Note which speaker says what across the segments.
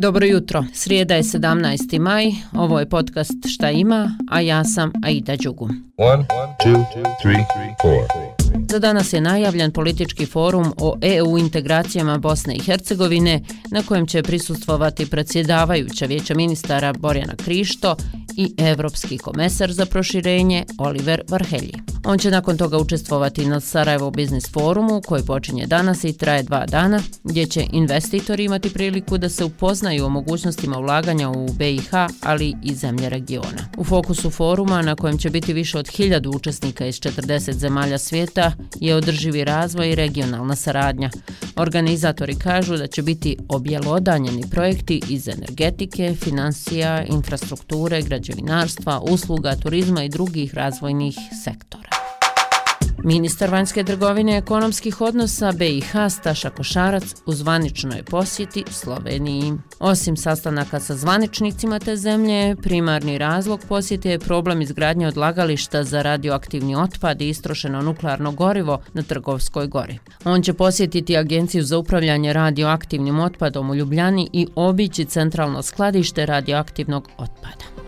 Speaker 1: Dobro jutro, srijeda je 17. maj, ovo je podcast Šta ima, a ja sam Aida Đugu. One, two, three, Za danas je najavljen politički forum o EU integracijama Bosne i Hercegovine, na kojem će prisustvovati predsjedavajuća vijeća ministara Borjana Krišto i evropski komesar za proširenje Oliver Varhelji. On će nakon toga učestvovati na Sarajevo Business Forumu koji počinje danas i traje dva dana, gdje će investitori imati priliku da se upoznaju o mogućnostima ulaganja u BiH, ali i zemlje regiona. U fokusu foruma, na kojem će biti više od hiljadu učesnika iz 40 zemalja svijeta, je održivi razvoj i regionalna saradnja. Organizatori kažu da će biti objelodanjeni projekti iz energetike, financija, infrastrukture, građevinarstva, usluga, turizma i drugih razvojnih sektora. Ministar vanjske trgovine i ekonomskih odnosa BiH Staša Košarac u zvaničnoj posjeti Sloveniji. Osim sastanaka sa zvaničnicima te zemlje, primarni razlog posjete je problem izgradnje odlagališta za radioaktivni otpad i istrošeno nuklearno gorivo na Trgovskoj gori. On će posjetiti Agenciju za upravljanje radioaktivnim otpadom u Ljubljani i obići centralno skladište radioaktivnog otpada.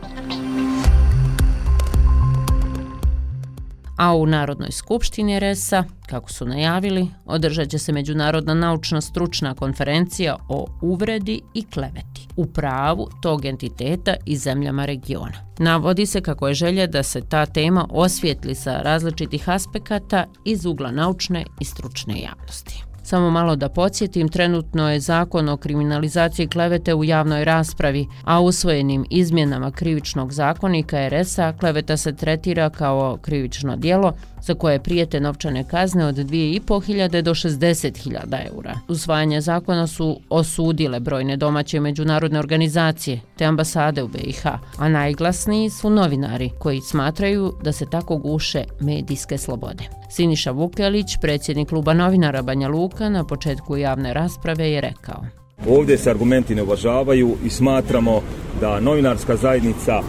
Speaker 1: A u Narodnoj skupštini RESA, kako su najavili, održat će se Međunarodna naučna stručna konferencija o uvredi i kleveti u pravu tog entiteta i zemljama regiona. Navodi se kako je želje da se ta tema osvijetli sa različitih aspekata iz ugla naučne i stručne javnosti. Samo malo da podsjetim, trenutno je zakon o kriminalizaciji klevete u javnoj raspravi, a usvojenim izmjenama krivičnog zakonika RS-a kleveta se tretira kao krivično dijelo za koje prijete novčane kazne od 2.500 do 60.000 eura. Usvajanje zakona su osudile brojne domaće i međunarodne organizacije te ambasade u BiH, a najglasniji su novinari koji smatraju da se tako guše medijske slobode. Siniša Vukelić, predsjednik kluba novinara Banja Luka, na početku javne rasprave je rekao.
Speaker 2: Ovdje se argumenti ne uvažavaju i smatramo da novinarska zajednica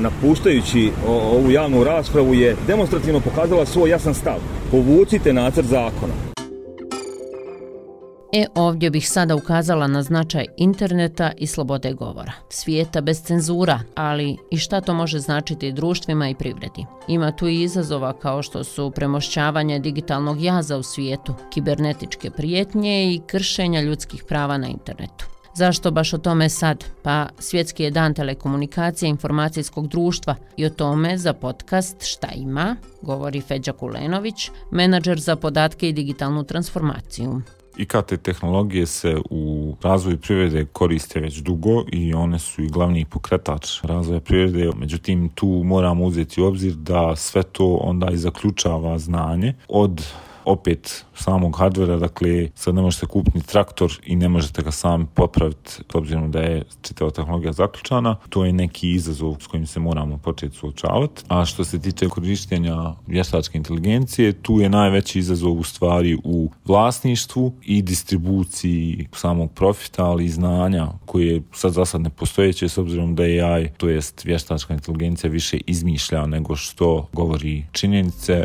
Speaker 2: napuštajući ovu javnu raspravu je demonstrativno pokazala svoj jasan stav. Povucite nacrt zakona.
Speaker 1: E, ovdje bih sada ukazala na značaj interneta i slobode govora. Svijeta bez cenzura, ali i šta to može značiti društvima i privredi. Ima tu i izazova kao što su premošćavanje digitalnog jaza u svijetu, kibernetičke prijetnje i kršenja ljudskih prava na internetu. Zašto baš o tome sad? Pa svjetski je dan telekomunikacije informacijskog društva i o tome za podcast Šta ima, govori Feđa Kulenović, menadžer za podatke i digitalnu transformaciju.
Speaker 3: IKT tehnologije se u razvoju privrede koriste već dugo i one su i glavni pokretač razvoja privrede. Međutim, tu moramo uzeti u obzir da sve to onda i zaključava znanje od opet samog hardvera, dakle sad ne možete kupiti traktor i ne možete ga sam popraviti s obzirom da je čitava tehnologija zaključana. To je neki izazov s kojim se moramo početi suočavati. A što se tiče korištenja vještačke inteligencije, tu je najveći izazov u stvari u vlasništvu i distribuciji samog profita, ali i znanja koje sad za sad ne postojeće s obzirom da je AI, to jest vještačka inteligencija više izmišlja nego što govori činjenice.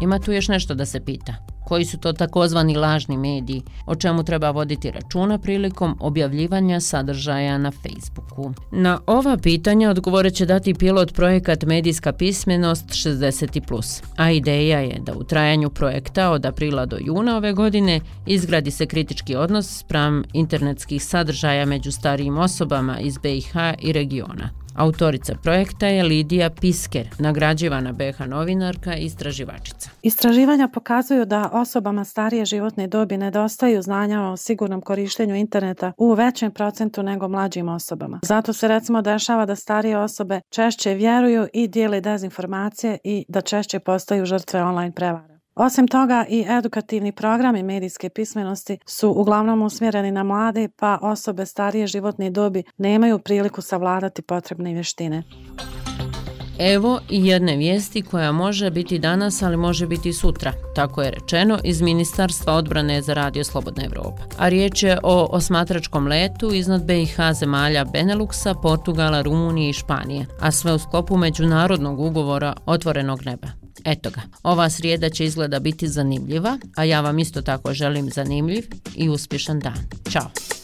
Speaker 1: Ima tu još nešto da se pita. Koji su to takozvani lažni mediji, o čemu treba voditi računa prilikom objavljivanja sadržaja na Facebooku? Na ova pitanja odgovore će dati pilot projekat Medijska pismenost 60+. A ideja je da u trajanju projekta od aprila do juna ove godine izgradi se kritički odnos sprem internetskih sadržaja među starijim osobama iz BiH i regiona. Autorica projekta je Lidija Pisker, nagrađivana BH novinarka i istraživačica.
Speaker 4: Istraživanja pokazuju da osobama starije životne dobi nedostaju znanja o sigurnom korištenju interneta u većem procentu nego mlađim osobama. Zato se recimo dešava da starije osobe češće vjeruju i dijele dezinformacije i da češće postaju žrtve online prevara. Osim toga i edukativni programi medijske pismenosti su uglavnom usmjereni na mlade pa osobe starije životne dobi nemaju priliku savladati potrebne vještine.
Speaker 1: Evo i jedne vijesti koja može biti danas, ali može biti sutra. Tako je rečeno iz Ministarstva odbrane za radio Slobodna Evropa. A riječ je o osmatračkom letu iznad BiH zemalja Beneluxa, Portugala, Rumunije i Španije, a sve u sklopu međunarodnog ugovora Otvorenog neba. Eto ga, ova srijeda će izgleda biti zanimljiva, a ja vam isto tako želim zanimljiv i uspješan dan. Ćao!